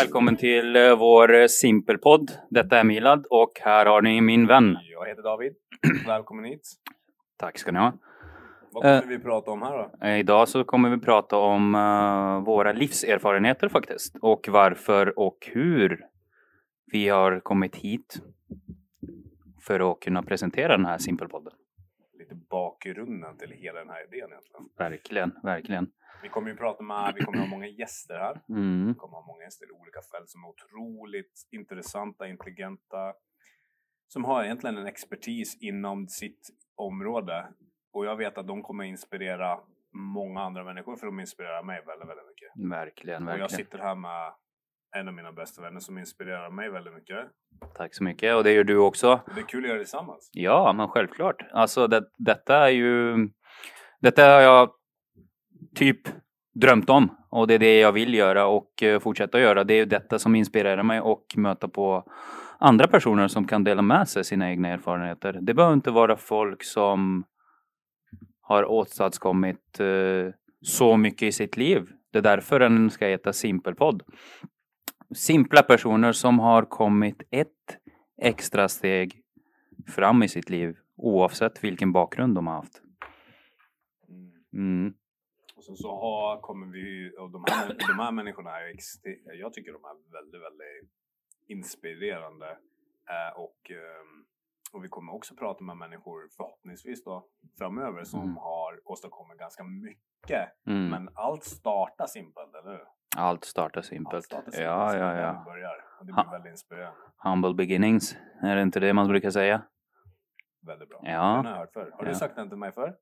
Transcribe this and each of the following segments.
Välkommen till eh, vår Simpelpodd. Detta är Milad och här har ni min vän. Jag heter David. Välkommen hit. Tack ska ni ha. Vad kommer Eh. vi prata om här då? Eh, Idag så kommer vi prata om eh, våra livserfarenheter faktiskt. Och varför och hur vi har kommit hit för att kunna presentera den här Simpelpodden. Lite bakgrunden till hela den här idén egentligen. Verkligen, verkligen. Vi kommer ju prata med, vi kommer ha många gäster här. Mm. Vi kommer ha många gäster i olika fält som är otroligt intressanta, intelligenta. Som har egentligen en expertis inom sitt område. Och jag vet att de kommer inspirera många andra människor för de inspirerar mig väldigt, väldigt mycket. Verkligen, Och jag verkligen. sitter här med en av mina bästa vänner som inspirerar mig väldigt mycket. Tack så mycket. Och det gör du också. Det är kul att göra det tillsammans. Ja, men självklart. Alltså det, detta är ju... Detta har jag typ drömt om och det är det jag vill göra och eh, fortsätta göra. Det är ju detta som inspirerar mig och möta på andra personer som kan dela med sig sina egna erfarenheter. Det behöver inte vara folk som har åstadkommit eh, så mycket i sitt liv. Det är därför den ska heta Simpelpodd. Simpla personer som har kommit ett extra steg fram i sitt liv oavsett vilken bakgrund de har haft. Mm. Mm. Och sen så har, kommer vi, och de här, de här människorna är jag tycker de är väldigt, väldigt inspirerande. Eh, och, ehm, och vi kommer också prata med människor förhoppningsvis då framöver som Mm. har åstadkommit ganska mycket. Mm. Men allt startar simpelt, eller hur? Allt startar Allt simpelt. startar simpelt, Ja, ja, ja. börjar. Det Ha. blir väldigt inspirerande. Humble beginnings. Är det inte det man brukar säga? Väldigt bra. Ja. Den har jag hört förr. Har Ja. du sagt den till mig förr?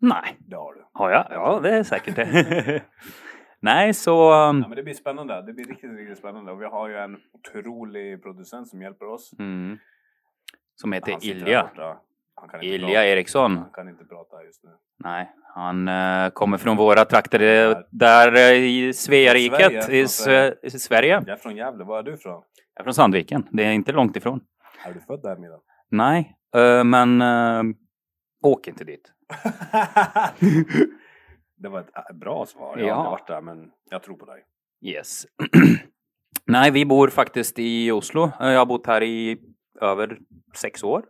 Nej. Det har du. Har jag? Ja, det är säkert det. Nej, så... um, Ja, men det blir spännande. Det blir riktigt, riktigt spännande. Och vi har ju en otrolig producent som hjälper oss. Mm. Som heter där Ilja. Ilja. Eriksson. Han kan inte prata just nu. Nej, han eh, kommer från våra trakter eh, där eh, i Sveariket Sverige, i, från Sve- i Sverige. Jag är från Gävle. Var är du ifrån? Jag är från Sandviken. Det är inte långt ifrån. Är du född där Milan? Nej, eh, men eh, åk inte dit. det var ett bra svar. Jag Ja. har aldrig varit där men jag tror på dig. Yes. Nej, vi bor faktiskt i Oslo. Jag har bott här i över sex år.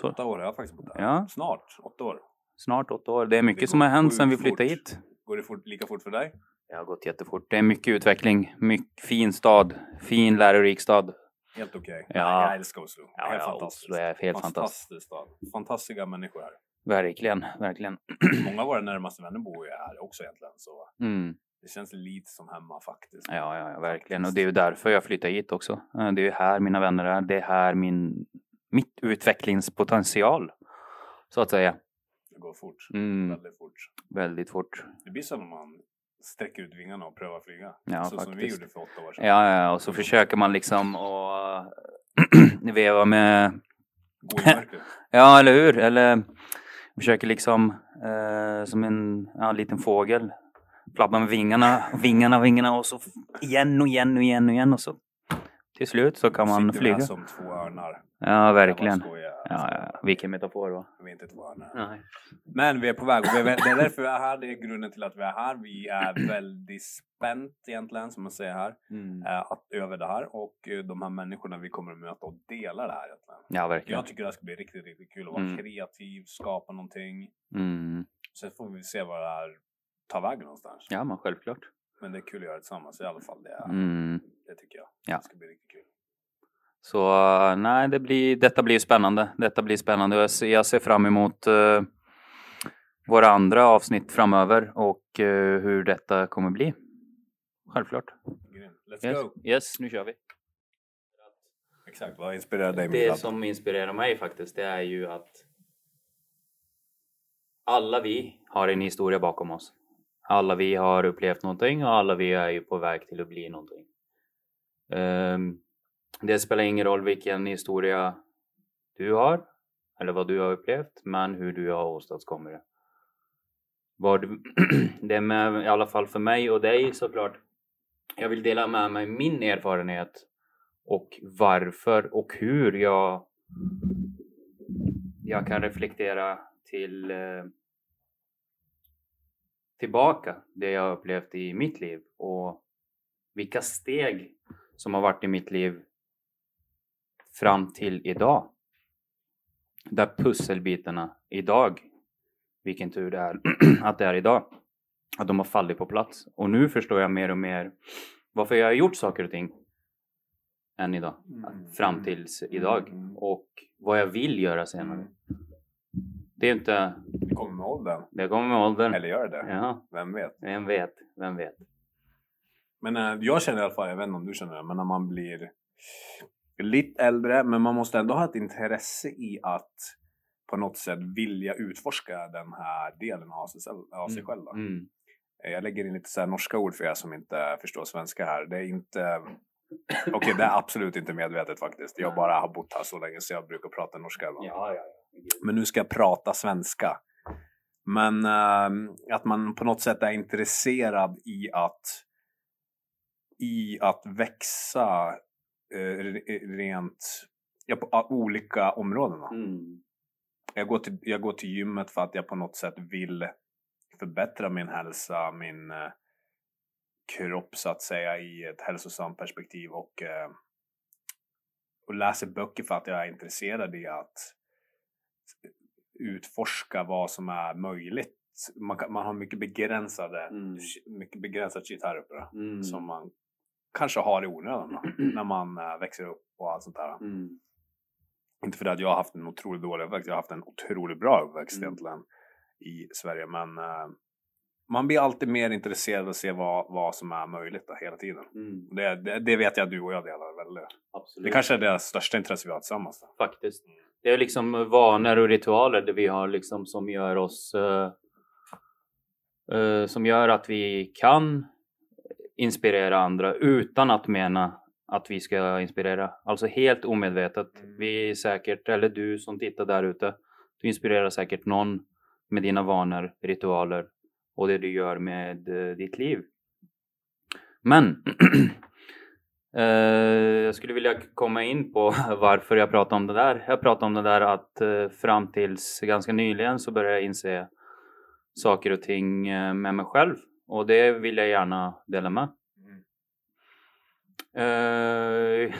Så. Åtta år har jag faktiskt bott där. Ja. Snart. Åtta år. Snart åtta år. Det är mycket Det som har hänt sedan vi flyttade fort. hit. Går det fort, lika fort för dig? Det har gått jättefort. Det är mycket utveckling. Mycket fin stad. Fin lärorik stad. Helt okej. Ja. Jag älskar Oslo. Ja, helt ja, fantastiskt. Oslo är helt fantastisk stad. Fantastiska människor här. Verkligen, verkligen. Många av våra närmaste vänner bor ju här också egentligen. Så Mm. Det känns lite som hemma faktiskt. Ja, ja, ja, verkligen. Och det är ju därför jag flyttade hit också. Eh, Det är ju här mina vänner är. Det är här min, mitt utvecklingspotential. Så att säga. Det går fort. Mm, Väldigt fort. väldigt fort. Det blir som om man sträcker ut vingarna och prövar flyga. Ja, så som vi faktiskt. gjorde för åtta år sedan. Ja, ja, och så försöker man liksom att veva med... Ja, eller hur? Eller försöker liksom eh, som en ja, liten fågel flabba med vingarna, vingarna, vingarna och så igen och igen och igen och igen och så till slut så kan man Sitter flyga. här som två örnar. Ja, verkligen. Ja, ja, vilken metafor va? Vi är inte två örnar. Nej. Men vi är på väg. det är därför vi är här. Det är grunden till att vi är här. Vi är väldigt spänt egentligen, som man säger här, Mm. eh, att, över det här. Och eh, de här människorna vi kommer att möta och dela det här egentligen. Ja, verkligen. Jag tycker det här ska bli riktigt, riktigt kul att vara Mm. kreativ, skapa någonting. Mm. Sen får vi se vad det här tar vägen någonstans. Ja, men självklart. Men det är kul att göra det tillsammans i alla fall. Det, är, Mm. det tycker jag. Ja. Det ska bli riktigt kul. Så eh, nej, det blir, detta blir spännande. Detta blir spännande jag ser, jag ser fram emot eh, våra andra avsnitt framöver och eh, hur detta kommer bli. Självklart. Let's Yes, go! yes nu kör vi. Exakt, vad inspirerar dig Det som inspirerar mig faktiskt, det är ju att alla vi har en historia bakom oss. Alla vi har upplevt någonting och alla vi är ju på väg till att bli någonting. Ehm, det spelar ingen roll vilken historia du har eller vad du har upplevt, men hur du har åstadkommit det. Vad det är med, i alla fall för mig och dig såklart. Jag vill dela med mig min erfarenhet och varför och hur jag, jag kan reflektera till eh, tillbaka det jag upplevt i mitt liv och vilka steg som har varit i mitt liv fram till idag. Där pusselbitarna idag, vilken tur det är att det är idag, att de har fallit på plats. Och nu förstår jag mer och mer varför jag har gjort saker och ting än idag. Mm. Fram tills idag. Mm. Och vad jag vill göra senare. Mm. Det är inte... Det kommer med åldern. Det kommer med åldern. Eller gör det? Ja, Vem vet? vem vet? Vem vet? Men äh, jag känner i alla fall, jag vet inte om du känner det, men när man blir lite äldre, men man måste ändå ha ett intresse i att på något sätt vilja utforska den här delen av sig, själv- av sig själv. då. Mm. Jag lägger in lite så här norska ord för er som inte förstår svenska här. Det är inte... Okej, det är absolut inte medvetet faktiskt. Jag bara har bott här så länge så jag brukar prata norska. Ja, ja, ja. Men nu ska jag prata svenska. Men ehm, att man på något sätt är intresserad i att i att växa eh, re- rent ja, på a- olika områden. Mm. Jag, går till, jag går till gymmet för att jag på något sätt vill förbättra min hälsa, min eh, kropp så att säga i ett hälsosamt perspektiv och, eh, och läser böcker för att jag är intresserad i att utforska vad som är möjligt. Man, kan, man har mycket begränsade, Mm. mycket begränsat då, Mm. som man kanske har i onödan när man eh, växer upp och allt sånt där. Mm. Inte för att jag har haft en otroligt dålig uppväxt, jag har haft en otroligt bra uppväxt Mm. egentligen i Sverige. Men eh, man blir alltid mer intresserad av att se vad, vad som är möjligt då, hela tiden. Mm. Det, det, det vet jag att du och jag delar väldigt. Absolut. Det kanske är det största intresse vi har tillsammans. Då. Faktiskt. Det är liksom vanor och ritualer det vi har liksom som gör oss eh, eh, som gör att vi kan inspirera andra utan att mena att vi ska inspirera. Alltså helt omedvetet. Mm. Vi är säkert, eller du som tittar där ute, du inspirerar säkert någon med dina vanor, ritualer och det du gör med eh, ditt liv. Men Eh, jag skulle vilja komma in på varför jag pratar om det där. Jag pratar om det där att eh, fram tills ganska nyligen så började jag inse saker och ting eh, med mig själv och det vill jag gärna dela med.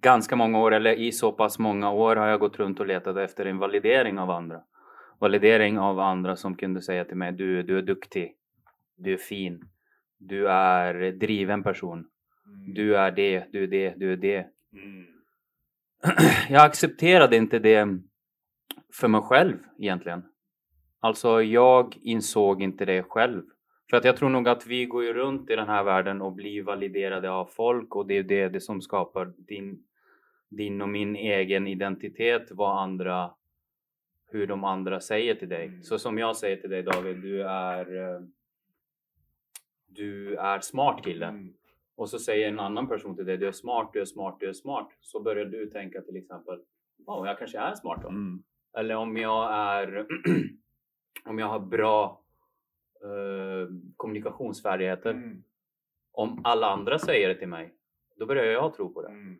Ganska många år, eller i så pass många år har jag gått runt och letat efter en validering av andra. Validering av andra som kunde säga till mig du, du är duktig, du är fin, du är driven person, du är det, du är det, du är det. Mm. Jag accepterade inte det för mig själv egentligen. Alltså jag insåg inte det själv. För att jag tror nog att vi går ju runt i den här världen och blir validerade av folk och det är det, det som skapar din, din och min egen identitet, vad andra, hur de andra säger till dig. Mm. Så som jag säger till dig David, du är eh, du är smart kille. Mm. Och så säger en annan person till dig, du är smart, du är smart, du är smart. Så börjar du tänka till exempel, ja, jag kanske är smart då. Mm. Eller om jag är, om jag har bra eh, kommunikationsfärdigheter. Mm. Om alla andra säger det till mig, då börjar jag tro på det. Mm.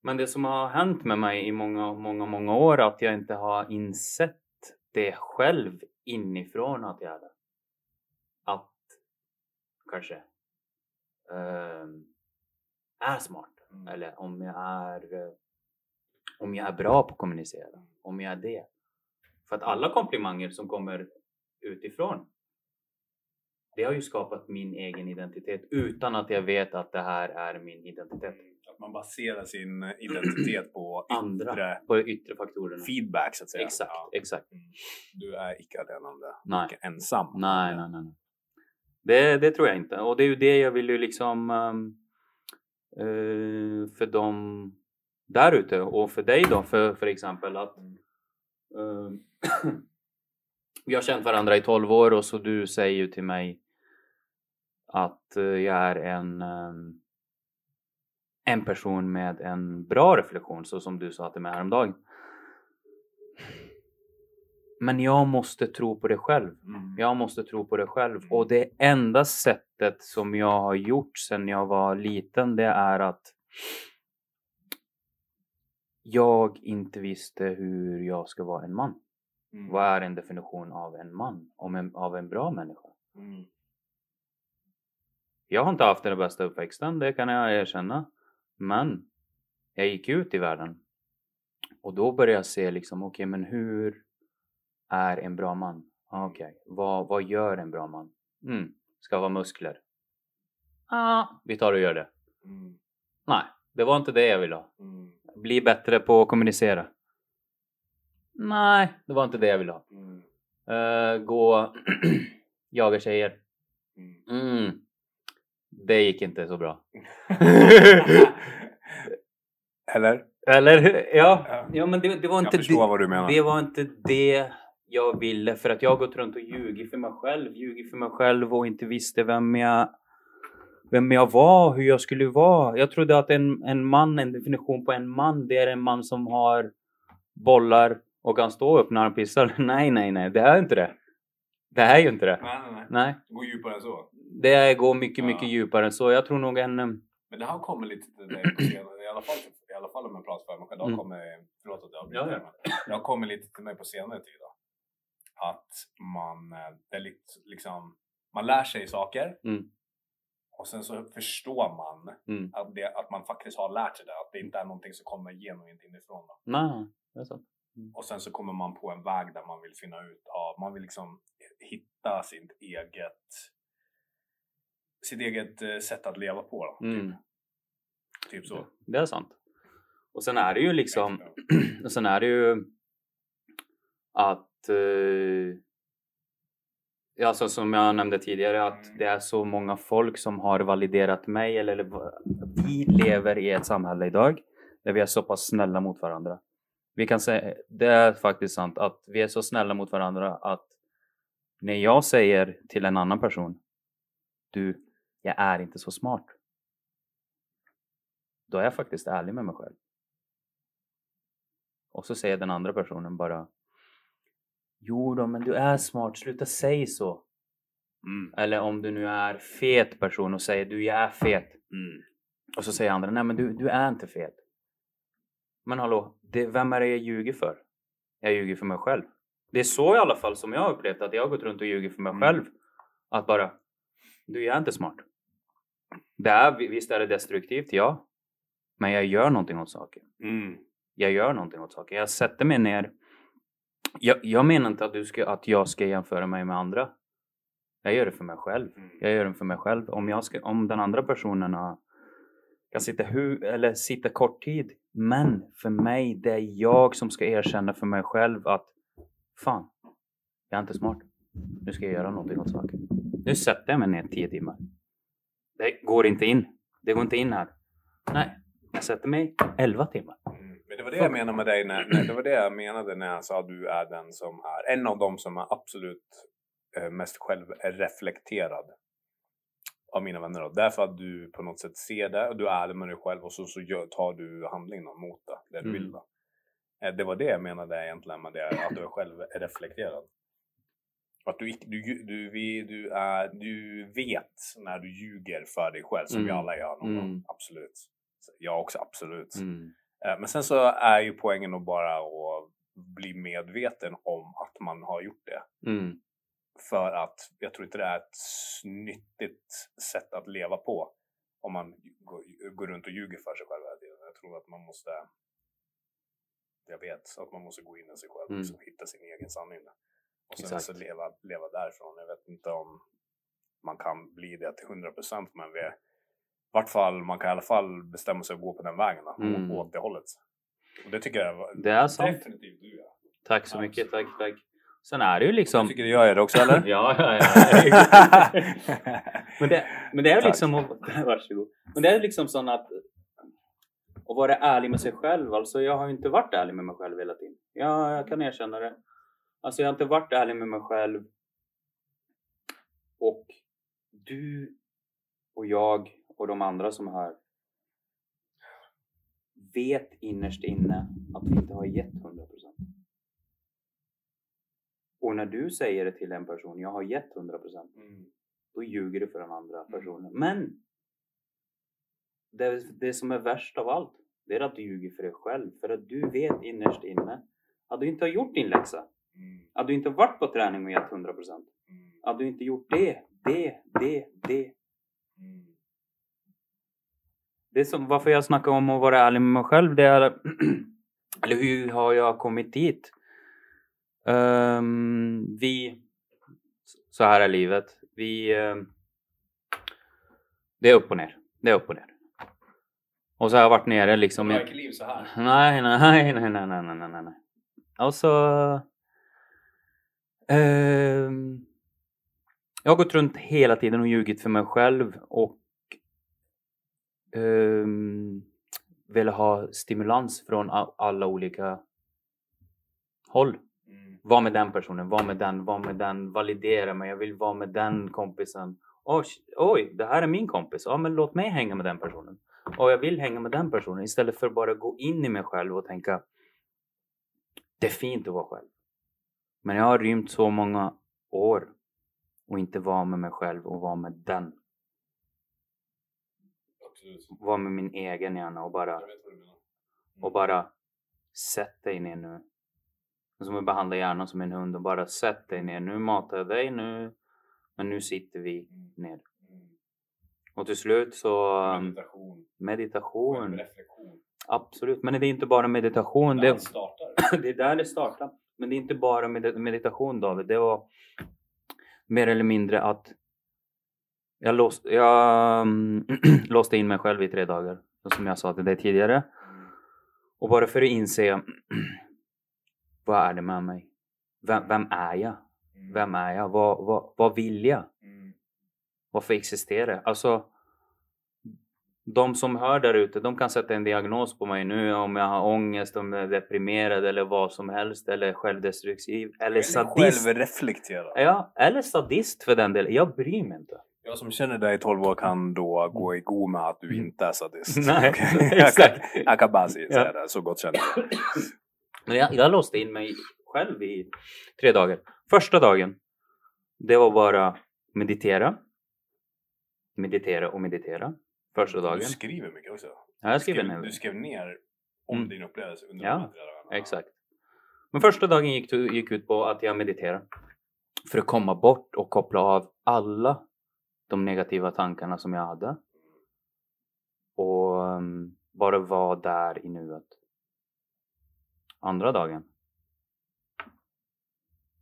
Men det som har hänt med mig i många, många, många år är att jag inte har insett det själv inifrån att jag är det. Att kanske är smart. Mm. Eller om jag är eh, om jag är bra på att kommunicera. Om jag är det. För att alla komplimanger som kommer utifrån det har ju skapat min egen identitet utan att jag vet att det här är min identitet. Att man baserar sin identitet på Andra yttre på yttre faktorerna. feedback så att säga. Exakt, Ja. exakt. Mm. Du är icke allenande, Nej. icke ensam. Nej, nej, nej. Det, det tror jag inte. Och det är ju det jag vill ju liksom ehm, eh, för dem där ute och för dig då för, för exempel att ehm, vi har känt varandra i 12 år och så du säger ju till mig att eh, jag är en ehm, en person med en bra reflektion så som du sa till mig häromdagen. Men jag måste tro på det själv. Mm. Jag måste tro på det själv. Och det enda sättet som jag har gjort sedan jag var liten det är att jag inte visste hur jag ska vara en man. Mm. Vad är en definition av en man? Om en, av en bra människa? Mm. Jag har inte haft den bästa uppväxten, det kan jag erkänna. Men jag gick ut i världen och då började jag se liksom, okej okay, men hur är en bra man? Okej, okay. vad, vad gör en bra man? Mm, ska ha muskler. Ah, vi tar och gör det. Mm. Nej, det var inte det jag ville ha. Mm. Bli bättre på att kommunicera. Nej, det var inte det jag ville ha. Mm. Uh, gå jaga tjejer. Mm. mm. Det gick inte så bra. Eller? Eller ja, ja men det, det var inte jag förstår det, vad du menar. Det var inte det jag ville för att jag har gått runt och ljugit för mig själv, ljugit för mig själv och inte visste vem jag vem jag var, hur jag skulle vara. Jag trodde att en, en man, en definition på en man, det är en man som har bollar och kan stå upp när han pissar. Nej, nej, nej, det är inte det. Det är ju inte det. Nej, nej, nej. nej. Gå djupare än så. Det går mycket, mycket ja. djupare än så. Jag tror nog en... Men det har kommit lite till dig på senare, i alla fall, i alla fall om jag pratar för mig själv. Det har mm. kommit, förlåt att jag avbryter, ja, ja. det har kommit lite till mig på senare tid. Då. Att man, det är lite, liksom, man lär sig saker mm. och sen så förstår man mm. att, det, att man faktiskt har lärt sig det. Att det inte är någonting som kommer genuint inifrån. Då. Nej, det är sant. Mm. Och sen så kommer man på en väg där man vill finna ut av, man vill liksom hitta sitt eget sitt eget eh, sätt att leva på. Då, typ. Mm. typ. så. Det är sant. Och sen är det ju liksom, och sen är det ju att eh, Alltså som jag nämnde tidigare att det är så många folk som har validerat mig eller, eller vi lever i ett samhälle idag där vi är så pass snälla mot varandra. Vi kan säga, det är faktiskt sant att vi är så snälla mot varandra att när jag säger till en annan person Du, jag är inte så smart. Då är jag faktiskt ärlig med mig själv. Och så säger den andra personen bara Jo då, men du är smart, sluta säga så. Mm. Eller om du nu är fet person och säger du, jag är fet. Mm. Och så säger andra, nej men du, du är inte fet. Men hallå, det, vem är det jag ljuger för? Jag ljuger för mig själv. Det är så i alla fall som jag har upplevt att jag har gått runt och ljugit för mig mm. själv. Att bara, du jag är inte smart. Det är, visst är det destruktivt, ja. Men jag gör någonting åt saken. Mm. Jag gör någonting åt saken. Jag sätter mig ner. Jag, jag menar inte att, du ska, att jag ska jämföra mig med andra. Jag gör det för mig själv. Mm. Jag gör det för mig själv. Om, jag ska, om den andra personen kan sitta, hu eller sitta kort tid. Men för mig, det är jag som ska erkänna för mig själv att fan, jag är inte smart. Nu ska jag göra någonting åt saken. Nu sätter jag mig ner tio timmar. Det går inte in. Det går inte in här. Nej, jag sätter mig 11 timmar. Mm, det var det jag menade med dig. När, när, det var det jag menade när jag sa att du är den som är en av dem som är absolut eh, mest självreflekterad av mina vänner. Då. Därför att du på något sätt ser det och du är ärlig med dig själv och så, så gör, tar du handling mot det, det du mm. vill. Då. Eh, det var det jag menade egentligen med det, att du är självreflekterad. Att du, du, du, du, är, du vet när du ljuger för dig själv, som mm. vi alla gör någon gång. Mm. Absolut. Jag också, absolut. Mm. Eh, men sen så är ju poängen att bara att bli medveten om att man har gjort det. Mm. För att jag tror inte det är ett nyttigt sätt att leva på om man går, runt och ljuger för sig själv. Jag tror att man måste jag vet att man måste gå in i sig själv och mm. liksom hitta sin egen sanning. Och sen så leva, leva därifrån. Jag vet inte om man kan bli det till 100 procent men vi, vart fall, man kan i alla fall bestämma sig att gå på den vägen mm. åt det hållet. Och det tycker jag det är sant. definitivt du ja. Tack så mycket, tack, tack. Sen är det ju liksom... Jag tycker du gör det också eller? ja, ja, ja. men, det, men det är liksom... Varsågod. Men det är liksom sån att... Att vara ärlig med sig själv. Alltså jag har ju inte varit ärlig med mig själv hela tiden. Ja, jag kan erkänna det. Alltså jag har inte varit ärlig med mig själv. Och du och jag och de andra som här vet innerst inne att vi inte har gett 100%. Och när du säger det till en person, jag har gett 100% mm. då ljuger du för den andra mm. personen. Men det, det som är värst av allt, det är att du ljuger för dig själv. För att du vet innerst inne att du inte har gjort din läxa. Mm. Att du inte varit på träning och gett 100%. Mm. Att du inte gjort det, det, det, det. Mm. Det är som, varför jag snackar om att vara ärlig med mig själv, det är... eller hur har jag kommit dit? Um, vi... Så här är livet. Vi... Um, det är upp och ner. Det är upp och ner. Och så har jag varit nere liksom... Du har inte liv så här. Nej, nej, nej, nej, nej, nej, nej. Och så... Um, jag har gått runt hela tiden och ljugit för mig själv och um, velat ha stimulans från alla olika håll. Mm. Var med den personen, var med den, var med den, validera mig, jag vill vara med den kompisen. Oj, oj, det här är min kompis. Ja, men låt mig hänga med den personen. Och jag vill hänga med den personen istället för bara gå in i mig själv och tänka det är fint att vara själv. Men jag har rymt så många år och inte vara med mig själv och vara med den. Absolut. Vara med min egen hjärna och bara, menar. och bara sätt dig ner nu. Som att behandla hjärnan som en hund och bara sätt dig ner. Nu matar jag dig nu. Men nu sitter vi ner. Och till slut så um, Meditation. meditation. Reflektion. Absolut, men det är inte bara meditation. Där Det, startar. det är där det startar. Men det är inte bara med meditation David. Det var mer eller mindre att jag, låst, jag mm, låste in mig själv i tre dagar. Som jag sa till dig tidigare. Och bara för att inse vad är det med mig? Vem, vem är jag? Vem är jag? Vad, vad, vad vill jag? Mm. Varför existerar jag? Alltså, de som hör där ute, de kan sätta en diagnos på mig nu om jag har ångest, om jag är deprimerad eller vad som helst eller självdestruktiv eller sadist. Självreflektera. Ja, eller sadist för den delen. Jag bryr mig inte. Jag som känner dig i 12 år kan då gå i god med att du inte är sadist. Nej, jag, kan, jag kan bara säga Ja. det, så gott känner jag. Jag, jag låste in mig själv i tre dagar. Första dagen, det var bara meditera. Meditera och meditera. Första dagen. Du skriver mycket också. Ja, jag skriver Skrev- ner. Du skrev ner om Mm. din upplevelse under Ja. Exakt. Men första dagen gick, gick ut på att jag mediterade. För att komma bort och koppla av alla de negativa tankarna som jag hade. Och um, bara vara där i nuet. Andra dagen.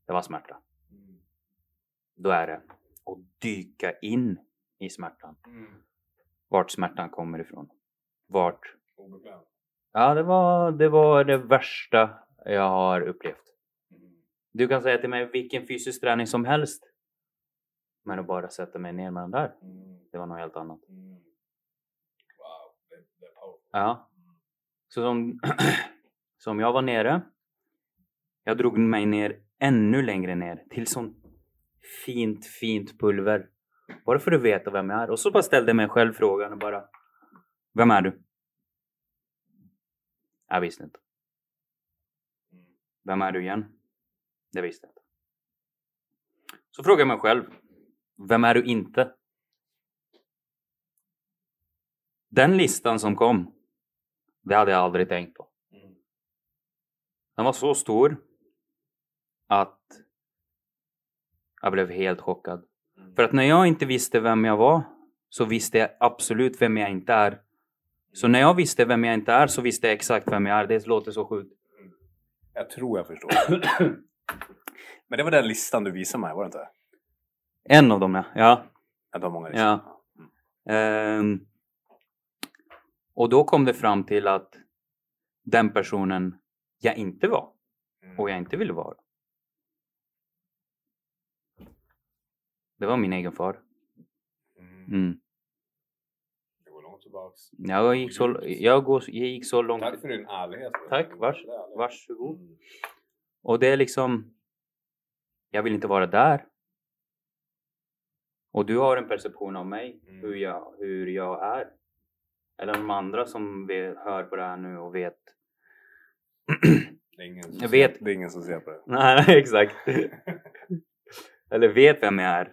Det var smärta. Mm. Då är det att dyka in i smärtan. Mm. Vart smärtan kommer ifrån. Vart. Ja, det var, det var det värsta jag har upplevt. Mm. Du kan säga till mig vilken fysisk träning som helst. Men att bara sätta mig ner med den där, Mm. det var något helt annat. Mm. Wow, det, det är powerful. Ja. Så som, som jag var nere, jag drog mig ner ännu längre ner till sånt fint, fint pulver. Bara för att veta vem jag är. Och så bara ställde jag mig själv frågan och bara Vem är du? Jag visste inte. Mm. Vem är du igen? Det visste jag inte. Så frågar jag mig själv. Vem är du inte? Den listan som kom, det hade jag aldrig tänkt på. Mm. Den var så stor att jag blev helt chockad. Mm. För att när jag inte visste vem jag var så visste jag absolut vem jag inte är. Så när jag visste vem jag inte är så visste jag exakt vem jag är. Det låter så sjukt. Jag tror jag förstår. Men det var den listan du visade mig, var det inte? En av dem ja. ja. Att det var många listor. Ja. Ehm, och då kom det fram till att den personen jag inte var Mm. och jag inte ville vara. Det var min egen far. Mm. Mm. Det går långt tillbaks. Jag, gick så, jag, går, jag gick så långt. Tack för din ärlighet. Tack, vars, varsågod. Mm. Och det är liksom... Jag vill inte vara där. Och du har en perception av mig, Mm. hur, jag, hur jag är. Eller de andra som vet, hör på det här nu och vet. Det är ingen som Jag vet. Det är ingen som ser på det. Nej, exakt. Eller vet vem jag är.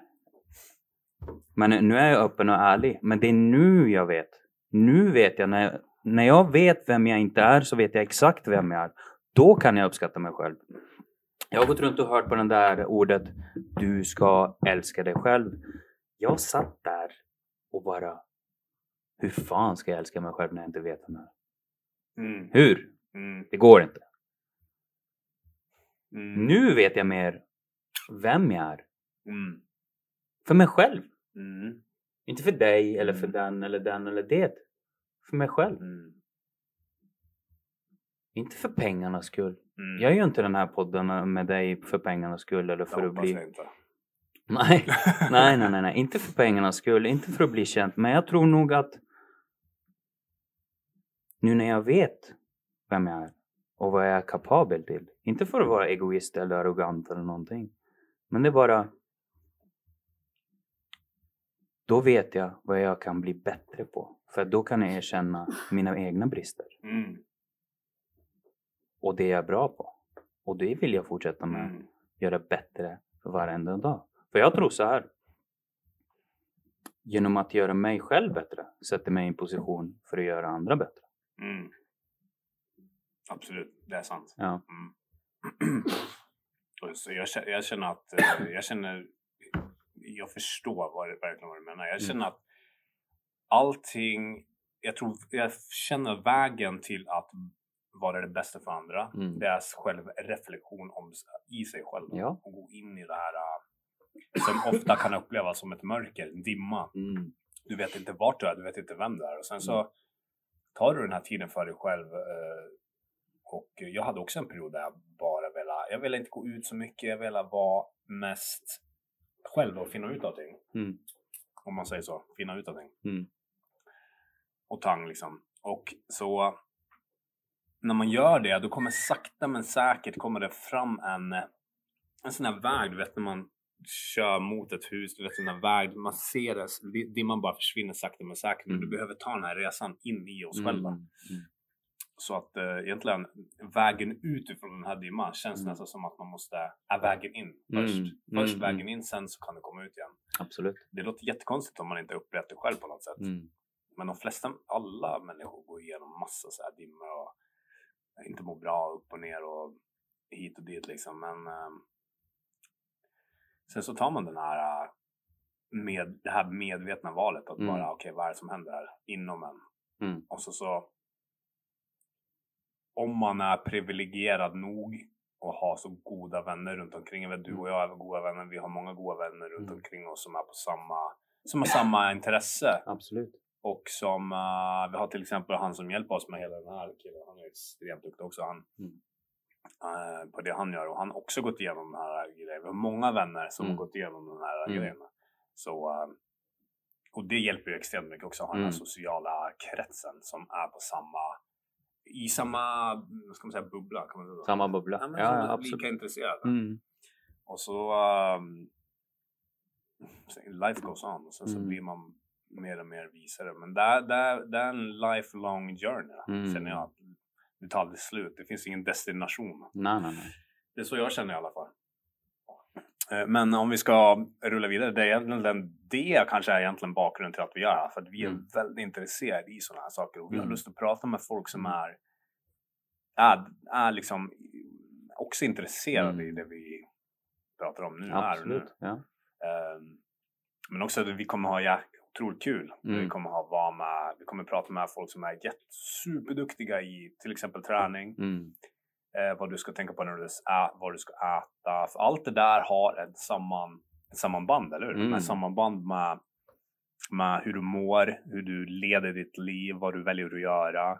Men nu är jag öppen och ärlig. Men det är nu jag vet. Nu vet jag. När, när jag vet vem jag inte är så vet jag exakt vem jag är. Då kan jag uppskatta mig själv. Jag har gått runt och hört på den där ordet Du ska älska dig själv. Jag satt där och bara hur fan ska jag älska mig själv när jag inte vet vem jag är? Mm. Hur? Mm. Det går inte. Mm. Nu vet jag mer vem jag är. Mm. För mig själv. Mm. Inte för dig eller för Mm. den eller den eller det. För mig själv. Inte för pengarnas skull. Jag gör inte den här podden med dig för pengarnas skull eller för att hoppas bli... jag. Nej, nej, nej, nej, nej, inte för pengarnas skull, inte för att bli känd. Men jag tror nog att nu när jag vet vem jag är och vad jag är kapabel till. Inte för att vara egoist eller arrogant eller någonting. Men det är bara... Då vet jag vad jag kan bli bättre på. För då kan jag erkänna mina egna brister. Mm. Och det jag är bra på. Och det vill jag fortsätta med. Mm. göra bättre för varenda dag. För jag tror så här. Genom att göra mig själv bättre sätter mig i en position för att göra andra bättre. Mm. Absolut, det är sant. Ja. Mm. Och så jag, kä- jag känner att eh, jag känner jag förstår vad det, verkligen vad du menar. Jag Mm. känner att allting, jag tror, jag känner vägen till att vara det bästa för andra. Mm. Det är självreflektion om, i sig själv. Ja. Och gå in i det här som ofta kan upplevas som ett mörker, en dimma. Mm. Du vet inte vart du är, du vet inte vem du är. Och sen så tar du den här tiden för dig själv. eh, Och jag hade också en period där jag bara ville, jag ville inte gå ut så mycket, jag ville vara mest själv och finna ut allting. Mm. Om man säger så, finna ut allting. Mm. Och tang liksom. Och så när man gör det, då kommer sakta men säkert kommer det fram en, en sån här väg, du vet när man kör mot ett hus, du vet den här väg, man ser det, dimman bara försvinner sakta men säkert. Mm. du behöver ta den här resan in i oss Mm. själva. Mm. Så att eh, egentligen vägen ut ifrån den här dimman känns Mm. nästan som att man måste, är vägen in först. Mm. Först Mm. vägen in, sen så kan du komma ut igen. Absolut. Det låter jättekonstigt om man inte upplevt det själv på något sätt. Mm. Men de flesta, alla människor går igenom massa så här dimmor och inte mår bra upp och ner och hit och dit liksom. Men ehm, sen så tar man den här, eh, med, det här medvetna valet att Mm. bara okej vad är det som händer här inom en? Mm. Och så så om man är privilegierad nog och har så goda vänner runt omkring. Jag vet, du och jag är goda vänner. Vi har många goda vänner runt Mm. omkring oss som är på samma, som har samma intresse. Absolut. Och som, eh, vi har till exempel han som hjälper oss med hela den här killen. Han är extremt duktig också. Han, Mm. Eh, på det han gör. Och han har också gått igenom den här grejen. Vi har många vänner som Mm. har gått igenom den här Mm. grejen. Så, eh, och det hjälper ju extremt mycket också att ha den här Mm. sociala kretsen som är på samma, i samma, vad ska man säga, bubbla. Kan man säga? Samma bubbla. Ja, men Ja, är absolut. lika intresserade. Mm. Och så um, life goes on och sen så Mm. blir man mer och mer visare. Men det det är en lifelong journey Mm. känner jag. Det tar aldrig slut. Det finns ingen destination. Nej, nej, nej. Det är så jag känner i alla fall. Eh, Men om vi ska rulla vidare, det är egentligen det kanske är egentligen bakgrunden till att vi gör det här. För att vi är Mm. väldigt intresserade i sådana här saker och vi har Mm. lust att prata med folk som Mm. är, är, är liksom också intresserade i Mm. det vi pratar om nu. Här och nu. Absolut. Ja. Ehm, men också att vi kommer ha otroligt kul. Mm. Vi kommer ha vara med, vi kommer prata med folk som är jätte, superduktiga i till exempel träning. Mm. Eh, vad du ska tänka på när du ä, vad du ska äta. För allt det där har ett, samman, ett sammanband, eller hur? Mm. Ett sammanband med, med hur du mår, hur du leder ditt liv, vad du väljer att göra.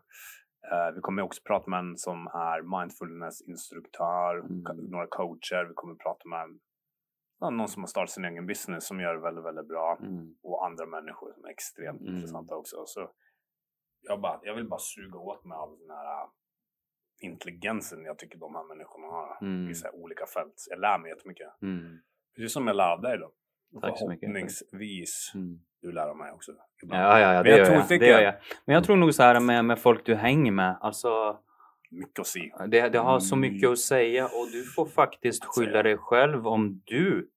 Eh, vi kommer också prata med en som är mindfulness-instruktör, Mm. några coacher. Vi kommer prata med någon som har startat sin egen business som gör det väldigt, väldigt bra. Mm. Och andra människor som är extremt Mm. intressanta också. Så jag, bara, jag vill bara suga åt mig av den här äh, intelligensen jag tycker de här människorna har Mm. i olika fält. Jag lär mig jättemycket. Mm. Precis som jag lär dig då. Tack så mycket. Förhoppningsvis Mm. du lär mig också. Ja, ja, ja, det är gör, jag. det gör jag. Men jag tror nog så här med, med folk du hänger med. Alltså, Mycket att se. det, det har så mycket Mm. att säga och du får faktiskt Att säga. skylla dig själv om du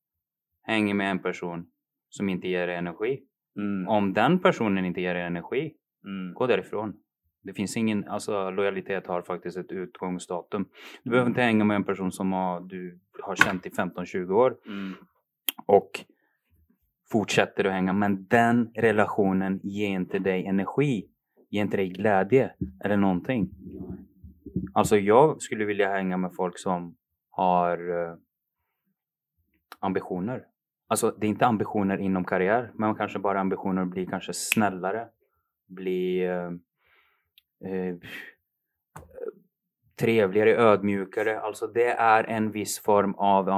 hänger med en person som inte ger dig energi. Mm. Om den personen inte ger dig energi, Mm. gå därifrån. Det finns ingen, alltså lojalitet har faktiskt ett utgångsdatum. Du behöver inte hänga med en person som har, du har känt i 15-20 år Mm. och fortsätter du hänga. Men den relationen ger inte dig energi, ger inte dig glädje eller någonting. Alltså jag skulle vilja hänga med folk som har eh, ambitioner. Alltså det är inte ambitioner inom karriär, men kanske bara ambitioner att bli kanske snällare, bli eh, eh, trevligare, ödmjukare. Alltså det är en viss form av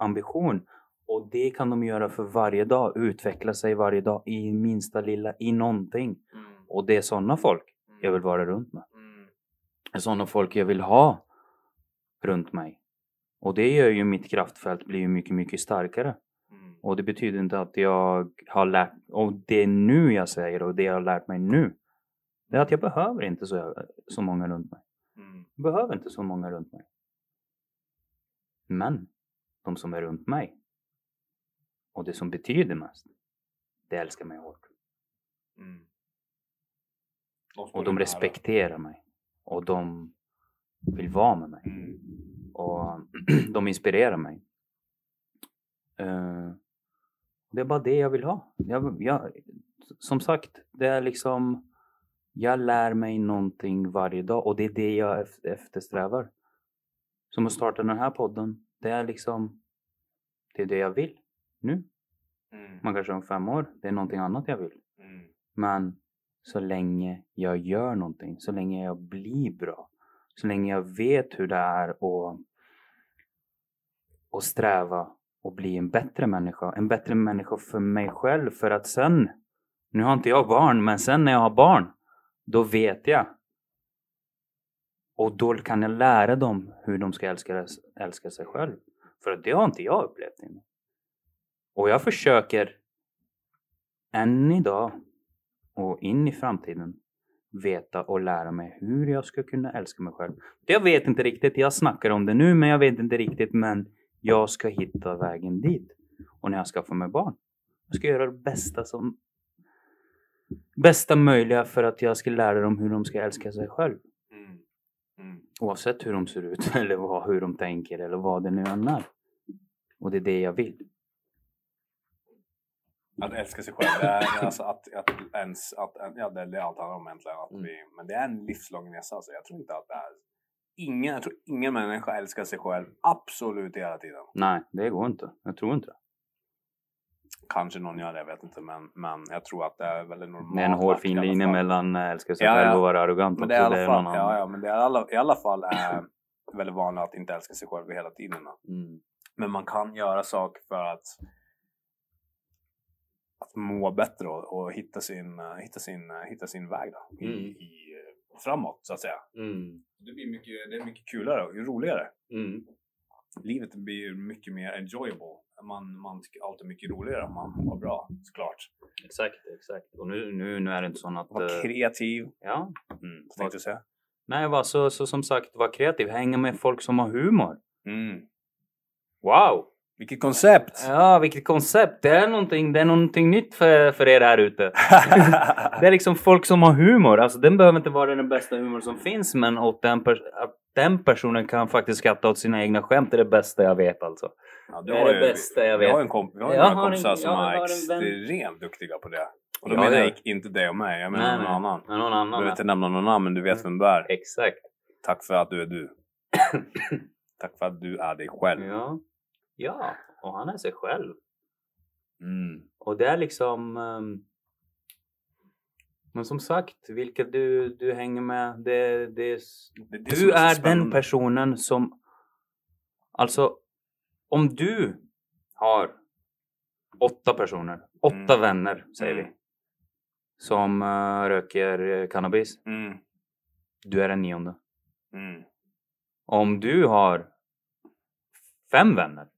ambition. Och det kan de göra för varje dag, utveckla sig varje dag i minsta lilla, i någonting. Mm. Och det är sådana folk jag vill vara runt med. Sådana folk jag vill ha runt mig. Och det gör ju mitt kraftfält blir mycket, mycket starkare. Mm. Och det betyder inte att jag har lärt, och det är nu jag säger och det jag har lärt mig nu. Det är att jag behöver inte så, så många runt mig. Mm. Jag behöver inte så många runt mig. Men de som är runt mig och det som betyder mest, det älskar mig hårt. Mm. Och de respekterar mig. Och de vill vara med mig. Mm. Och de inspirerar mig. Eh, det är bara det jag vill ha. Jag, jag, som sagt, det är liksom... Jag lär mig någonting varje dag och det är det jag ef- eftersträvar. Som att starta den här podden. Det är liksom... Det är det jag vill. Nu. Mm. Man kanske om fem år, det är någonting annat jag vill. Mm. Men så länge jag gör någonting, så länge jag blir bra, så länge jag vet hur det är att, att sträva och bli en bättre människa. En bättre människa för mig själv för att sen, nu har inte jag barn, men sen när jag har barn, då vet jag. Och då kan jag lära dem hur de ska älska, älska sig själv. För det har inte jag upplevt innan. Och jag försöker än idag och in i framtiden veta och lära mig hur jag ska kunna älska mig själv. Jag vet inte riktigt, jag snackar om det nu men jag vet inte riktigt men jag ska hitta vägen dit. Och när jag skaffar mig barn, jag ska göra det bästa som bästa möjliga för att jag ska lära dem hur de ska älska sig själv. Mm. Mm. Oavsett hur de ser ut eller vad, hur de tänker eller vad det nu än är. Och det är det jag vill. Att älska sig själv, det är alltså att, att ens, att, ja det är det allt handlar om egentligen. Att Mm. vi, men det är en livslång resa alltså. Jag tror inte att det är Ingen, jag tror ingen människa älskar sig själv absolut hela tiden. Nej, det går inte. Jag tror inte det. Kanske någon gör det, jag vet inte. Men, men jag tror att det är väldigt normalt. Det är en hård fin i alla linje mellan älska sig Ja, själv ja. och vara arrogant Men det är också. alla är fall, ja, ja, men det är alla, i alla fall är väldigt vanligt att inte älska sig själv hela tiden. Mm. Men man kan göra saker för att, att må bättre och, och hitta, sin, eh, hitta, sin, eh, hitta sin väg då, i, Mm. i, eh, framåt så att säga. Mm. Det blir mycket, det är mycket kulare och roligare. Mm. Livet blir mycket mer enjoyable. Man, man tycker allt är mycket roligare om man mår bra såklart. Exakt, exakt. Och nu, nu, nu är det inte så att... Var eh, kreativ. ja. Mm, vad tänkte du säga? Nej, var så, så som sagt, var kreativ. Hänga med folk som har humor. Mm. Wow! Vilket koncept! Ja, vilket koncept. Det är någonting, det är någonting nytt för, för er här ute. Det är liksom folk som har humor. Alltså den behöver inte vara den bästa humor som finns men åt den, att den personen kan faktiskt skratta åt sina egna skämt är det bästa jag vet alltså. Ja, Det är det bästa jag Vi vet. har en, komp- vi har Jag några har en- kompisar som jag är extremt duktiga på det. Och då Ja, menar ja. jag inte dig och mig, jag menar någon annan. Men någon Jag annan. behöver ja. inte nämna någon namn, men du vet vem du är. Exakt. Tack för att du är du. Tack för att du är dig själv. Ja. Ja, och han är sig själv. Mm. Och det är liksom... ehm, men som sagt, vilka du, du hänger med, det, det är, Det är det du så är den personen som... Alltså, om du har åtta personer, åtta Mm. vänner säger Mm. vi, som eh, röker eh, cannabis. Mm. Du är den nionde. Mm. Om du har fem vänner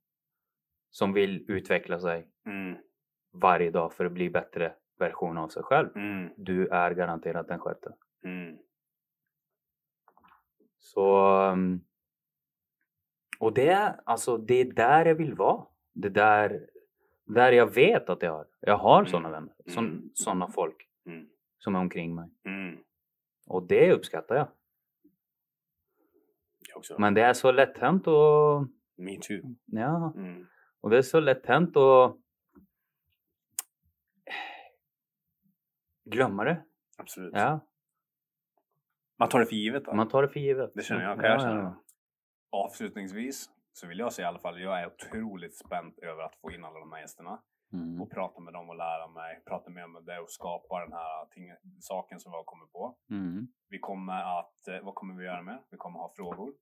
som vill utveckla sig Mm. varje dag för att bli bättre version av sig själv. Mm. Du är garanterat den sjätte. Mm. Så... um, Och det, är- alltså, det är där jag vill vara. Det där, där jag vet att jag har. Jag har Mm. sådana vänner. Sån, Mm. Sådana folk Mm. som är omkring mig. Och det uppskattar jag. Jag också. Men det är så lätt hänt och... Me too. Ja, Mm. Och det är så lätt hänt att glömma det. Absolut. Ja. Man tar det för givet. Då. Man tar det för givet. Det känner jag. Kan jag känna. Ja, ja. Avslutningsvis så vill jag säga i alla fall, jag är otroligt spänd över att få in alla de här gästerna mm. och prata med dem och lära mig, prata mer med dig och skapa den här ting, saken som vi har kommit på. Mm. Vi kommer att, eh, vad kommer vi göra med? Vi kommer ha frågor.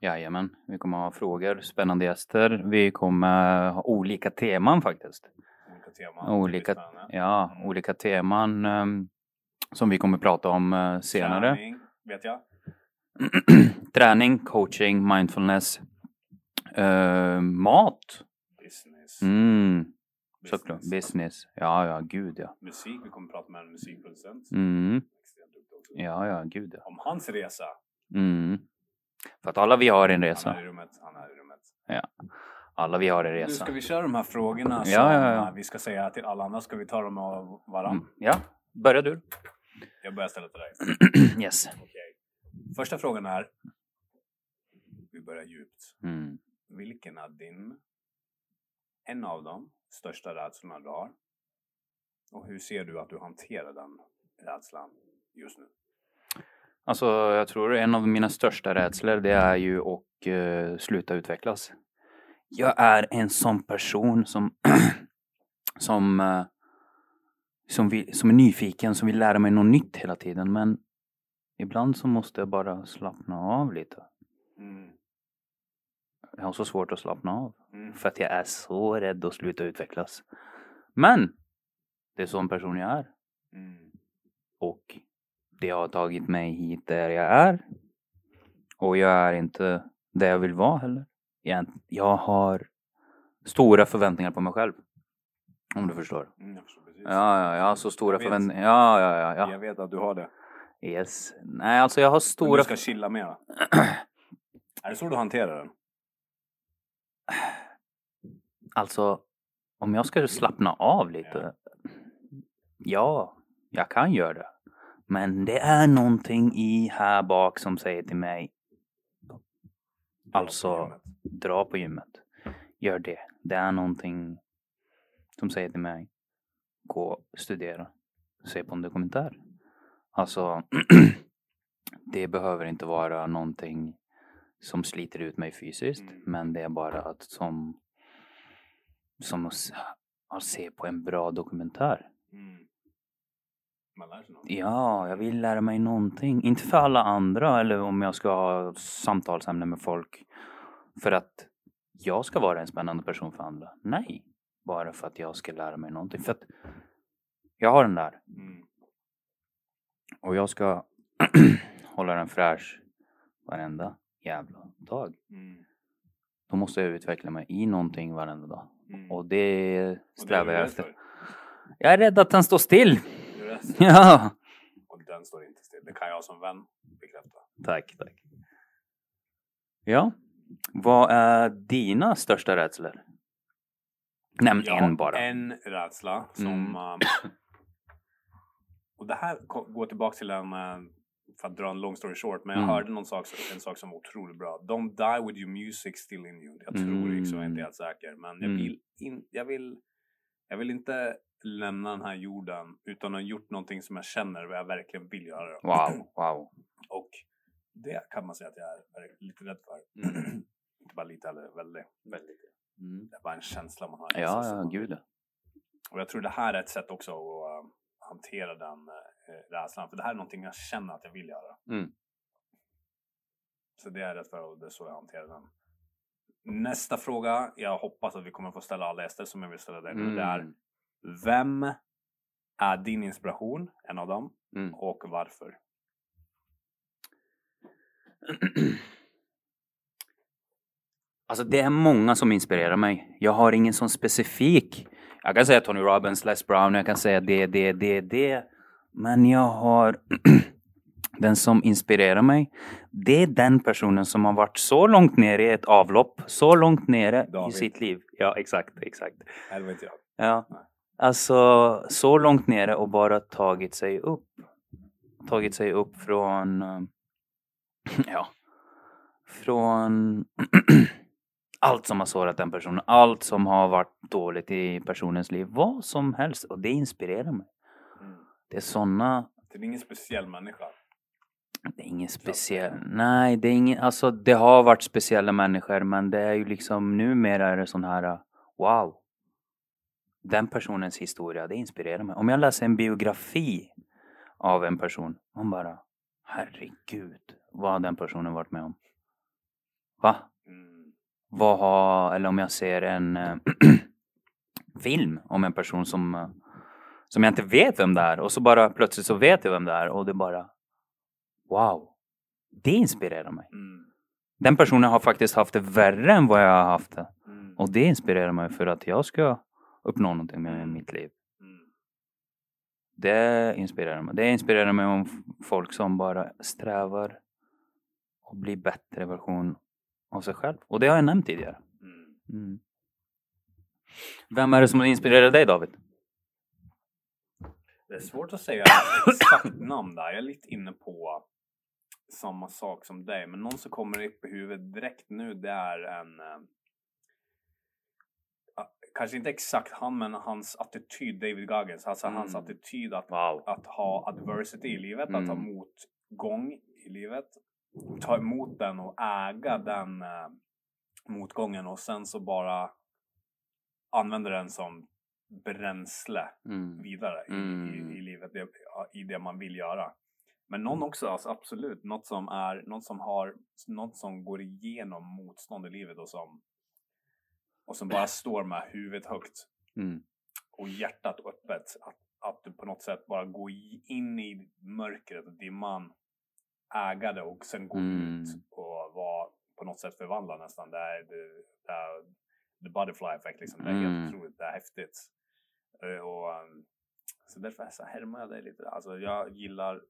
Jajamän, vi kommer ha frågor, spännande gäster. Vi kommer ha olika teman faktiskt. Olika teman. Olika, ja, Mm. olika teman ehm, som vi kommer prata om eh, senare. Träning, vet jag. Träning, coaching, mindfulness, eh, mat. Business. Mm, business. såklart. Business. Ja, ja, gud ja. Musik, vi kommer prata med en musikproducent. Mm, ja, ja, gud ja. Om hans resa. Mm. För att alla vi har en Han resa. är i rummet, han är i rummet. Alla vi har en Nu resa. ska vi köra de här frågorna som Ja, ja, ja. vi ska säga till alla andra. Ska vi ta dem av varann? Mm. Ja, börja du. Jag börjar ställa till dig. Yes. Okej. Första frågan är. Vi börjar djupt. Mm. Vilken är din, en av de största rädslorna du har? Och hur ser du att du hanterar den rädslan just nu? Alltså, jag tror en av mina största rädslor det är ju att eh, sluta utvecklas. Jag är en sån person som som, eh, som, vill, som är nyfiken, som vill lära mig något nytt hela tiden. Men ibland så måste jag bara slappna av lite. Mm. Jag har så svårt att slappna av. Mm. För att jag är så rädd att sluta utvecklas. Men det är sån person jag är. Mm. Och det har tagit mig hit där jag är. Och jag är inte där jag vill vara heller. Jag, har stora förväntningar på mig själv. Om du förstår. Mm, jag förstår precis. Ja, ja, jag har så stora förväntningar. Ja, ja, ja, ja. Jag vet att du har det. Yes. Nej, alltså jag har Men stora... du ska chilla mera. är det så du hanterar den? Alltså, om jag ska slappna av lite. Ja, jag kan göra det. Men det är någonting i här bak som säger till mig. Alltså, dra på gymmet. Gör det. Det är någonting som säger till mig. Gå studera. Se på en dokumentär. Alltså, det behöver inte vara någonting som sliter ut mig fysiskt. Mm. Men det är bara att som, som att se på en bra dokumentär. Mm. Man lär sig något. Ja, jag vill lära mig någonting. Inte för alla andra eller om jag ska ha samtalsämnen med folk. För att jag ska vara en spännande person för andra. Nej, bara för att jag ska lära mig någonting. För att jag har den där Mm. och jag ska hålla den fräsch varenda jävla dag. Mm. Då måste jag utveckla mig i någonting varenda dag. Mm. Och det strävar jag efter. Jag är rädd att den står still. Rädd. Ja. Och den står inte still. Det kan jag som vän bekräfta. Tack, tack. Ja. Vad är dina största rädslor? Nämn Ja, en bara. En rädsla som... Mm. um, och det här går tillbaka till en, eh, för att dra en long story short, men jag Mm. hörde någon sak, en sak som var otroligt bra. Don't die with your music still in you. Jag tror Mm. det, så jag är inte helt säker. Men jag Mm. vill, in, jag, vill, jag vill inte lämna den här jorden utan att ha gjort någonting som jag känner vad jag verkligen vill göra. Wow, wow. Och det kan man säga att jag är lite rädd för. Mm. inte bara lite, eller väldigt. väldigt. Mm. Det är bara en känsla man har. Ja, som ja, man gud och jag tror det här är ett sätt också att äh, hantera den äh, rädslan. För det här är någonting jag känner att jag vill göra. Mm. Så det är rätt för och det är så jag hanterar den. Nästa fråga. Jag hoppas att vi kommer få ställa alla gäster som jag vill ställa dig nu. Det är Mm. Vem är din inspiration? En av dem. Mm. Och varför? Alltså det är många som inspirerar mig. Jag har ingen sån specifik. Jag kan säga Tony Robbins, Les Brown, jag kan säga det, det, det, det. Men jag har den som inspirerar mig. Det är den personen som har varit så långt ner i ett avlopp, så långt nere i David. sitt liv. Ja, exakt, exakt. Det vet jag. Ja. Nej. Alltså så långt nere och bara tagit sig upp. Tagit sig upp från, eh, ja, från allt som har sårat den personen. Allt som har varit dåligt i personens liv. Vad som helst. Och det inspirerar mig. Mm. Det är såna Det är ingen speciell människa. Det är ingen speciell, nej det är ingen, alltså det har varit speciella människor men det är ju liksom numera är det sån här, wow. Den personens historia, det inspirerar mig. Om jag läser en biografi av en person, man bara, herregud, vad har den personen varit med om? Va? Mm. Vad har, eller om jag ser en eh, film om en person som, eh, som jag inte vet vem det är och så bara plötsligt så vet jag vem det är och det bara Wow! Det inspirerar mig. Mm. Den personen har faktiskt haft det värre än vad jag har haft det. Mm. Och det inspirerar mig för att jag ska uppnå någonting med mitt liv. Mm. Det inspirerar mig. Det inspirerar mig om folk som bara strävar och blir bättre version av sig själv. Och det har jag nämnt tidigare. Mm. Mm. Vem är det som inspirerar dig David? Det är svårt att säga exakt namn där. Jag är lite inne på samma sak som dig. Men någon som kommer upp i huvudet direkt nu det är en... Kanske inte exakt han men hans attityd, David Goggins. Alltså hans Mm. attityd att, Wow. att ha adversity i livet, att ha Mm. motgång i livet. Ta emot den och äga den eh, motgången och sen så bara använda den som bränsle Mm. vidare i, Mm. i, i livet, det, i det man vill göra. Men någon också, alltså absolut, något som är, något som har, något som går igenom motstånd i livet och som, och som bara står med huvudet högt Mm. och hjärtat öppet. Att, att du på något sätt bara går in i mörkret och dimman, äga det och sen gå Mm. ut och vara på något sätt förvandla nästan. Det är, det, det är the butterfly effect liksom. Det är Mm. helt otroligt, det är häftigt. Eh, Och, um, så därför så här, härmar jag dig lite. Alltså jag gillar,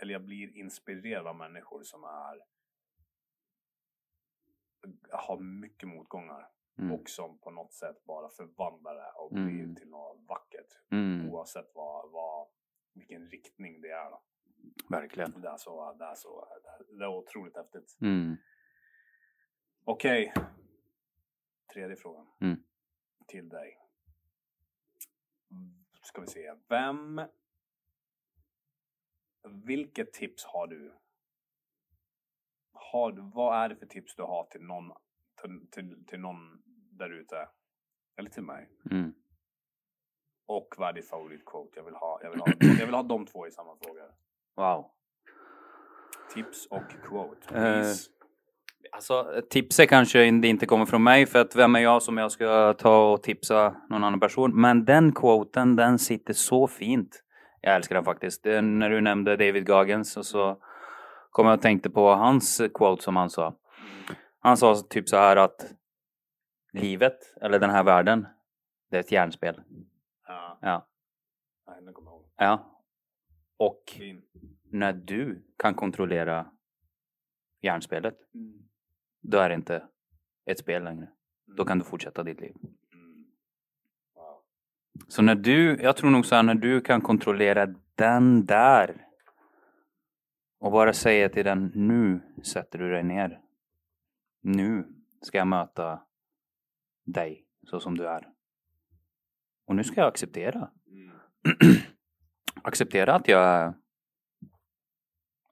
eller jag blir inspirerad av människor som är har mycket motgångar Mm. och som på något sätt bara förvandlar det och Mm. blir till något vackert. Mm. Oavsett vad, vad, vilken riktning det är. Då. Verkligen. Det, är så, det, är så, det är otroligt häftigt. Mm. Okej. Tredje frågan. Mm. Till dig. Ska vi se. Vem... Vilket tips har du? Har vad är det för tips du har till någon, till, till, till någon där ute? Eller till mig? Mm. Och vad är ditt favoritquote? Jag vill ha, jag vill ha, jag vill ha de två i samma fråga. Wow. Tips och quote. Eh, Please. Alltså tipset kanske inte kommer från mig för att vem är jag som jag ska ta och tipsa någon annan person. Men den quoten den sitter så fint. Jag älskar den faktiskt. Det, är när du nämnde David Goggins och så kom jag och tänkte på hans quote som han sa. Han sa typ så här att livet, eller den här världen, det är ett hjärnspel. Ja, Ja. nej, den kommer jag ihåg. ja. Och Fin. när du kan kontrollera hjärnspelet, Mm. då är det inte ett spel längre. Då kan du fortsätta ditt liv. Mm. Wow. Så när du, jag tror nog så här, när du kan kontrollera den där och bara säga till den, nu sätter du dig ner. Nu ska jag möta dig så som du är. Och nu ska jag acceptera. Mm. acceptera att jag är,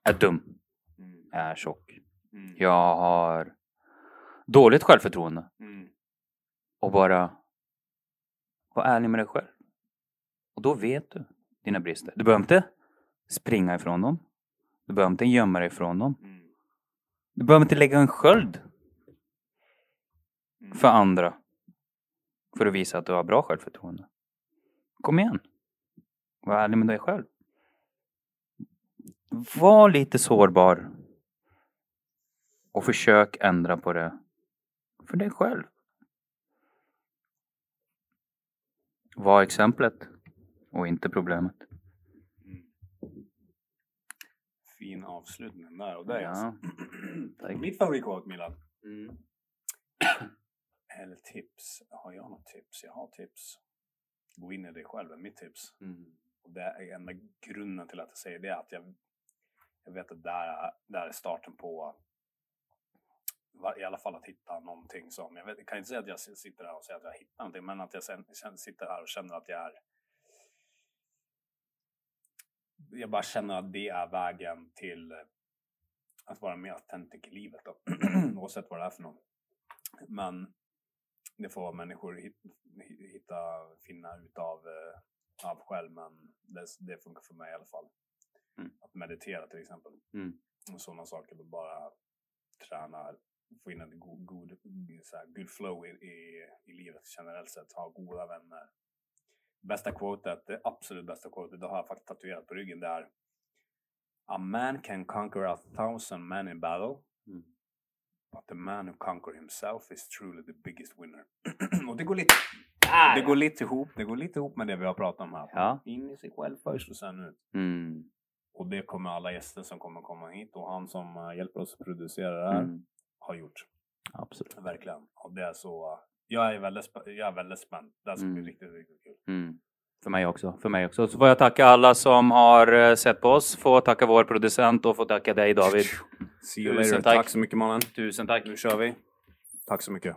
är dum, Mm. är tjock. Mm. Jag har dåligt självförtroende. Mm. och bara vara ärlig med dig själv. Och då vet du dina brister. Du behöver inte springa ifrån dem. Du behöver inte gömma dig ifrån dem. Du behöver inte lägga en sköld för andra för att visa att du har bra självförtroende. Kom igen. Var ärlig med dig själv. Var lite sårbar. Och försök ändra på det för dig själv. Var exemplet och inte problemet. Mm. Fin avslutning där av dig Ja, alltså. Mitt favoritquote Milan. Mm. Eller tips. Har jag något tips? Jag har tips. Gå in i dig själv är mitt tips. Mm. Och det är enda grunden till att jag säger det är att jag, jag vet att där är, där är starten på i alla fall att hitta någonting som, jag, vet, jag kan inte säga att jag sitter där och säger att jag hittar någonting, men att jag sen, sen sitter här och känner att jag är jag bara känner att det är vägen till att vara mer autentisk i livet då. Oavsett vad det är för något. Men det får människor hitta, finna ut av, eh, av själv. Men det, det funkar för mig i alla fall. Mm. Att meditera till exempel. Mm. Och sådana saker. Bara träna, få in en god, god, så här, good flow i, i, i livet generellt sett. Ha goda vänner. Bästa quotet, det absolut bästa quotet, det har jag faktiskt tatuerat på ryggen. Det är A man can conquer a thousand men in battle. But the man who conquer himself is truly the biggest winner. och det går lite ah, det går lite ihop, det går lite ihop med det vi har pratat om här. Ja. In i sig själv först och sen ut. Mm. Och det kommer alla gäster som kommer komma hit och han som uh, hjälper oss att producera det här mm. har gjort. Absolut. Verkligen. Och det är så, uh, jag är väldigt, jag är väldigt spänd. Det ska bli mm. riktigt, riktigt kul. Mm. För mig också. För mig också. Så får jag tacka alla som har eh, sett på oss. Får tacka vår producent och får tacka dig David. See you later. Tack. tack så mycket mannen. Tusen tack. Nu kör vi. Tack så mycket.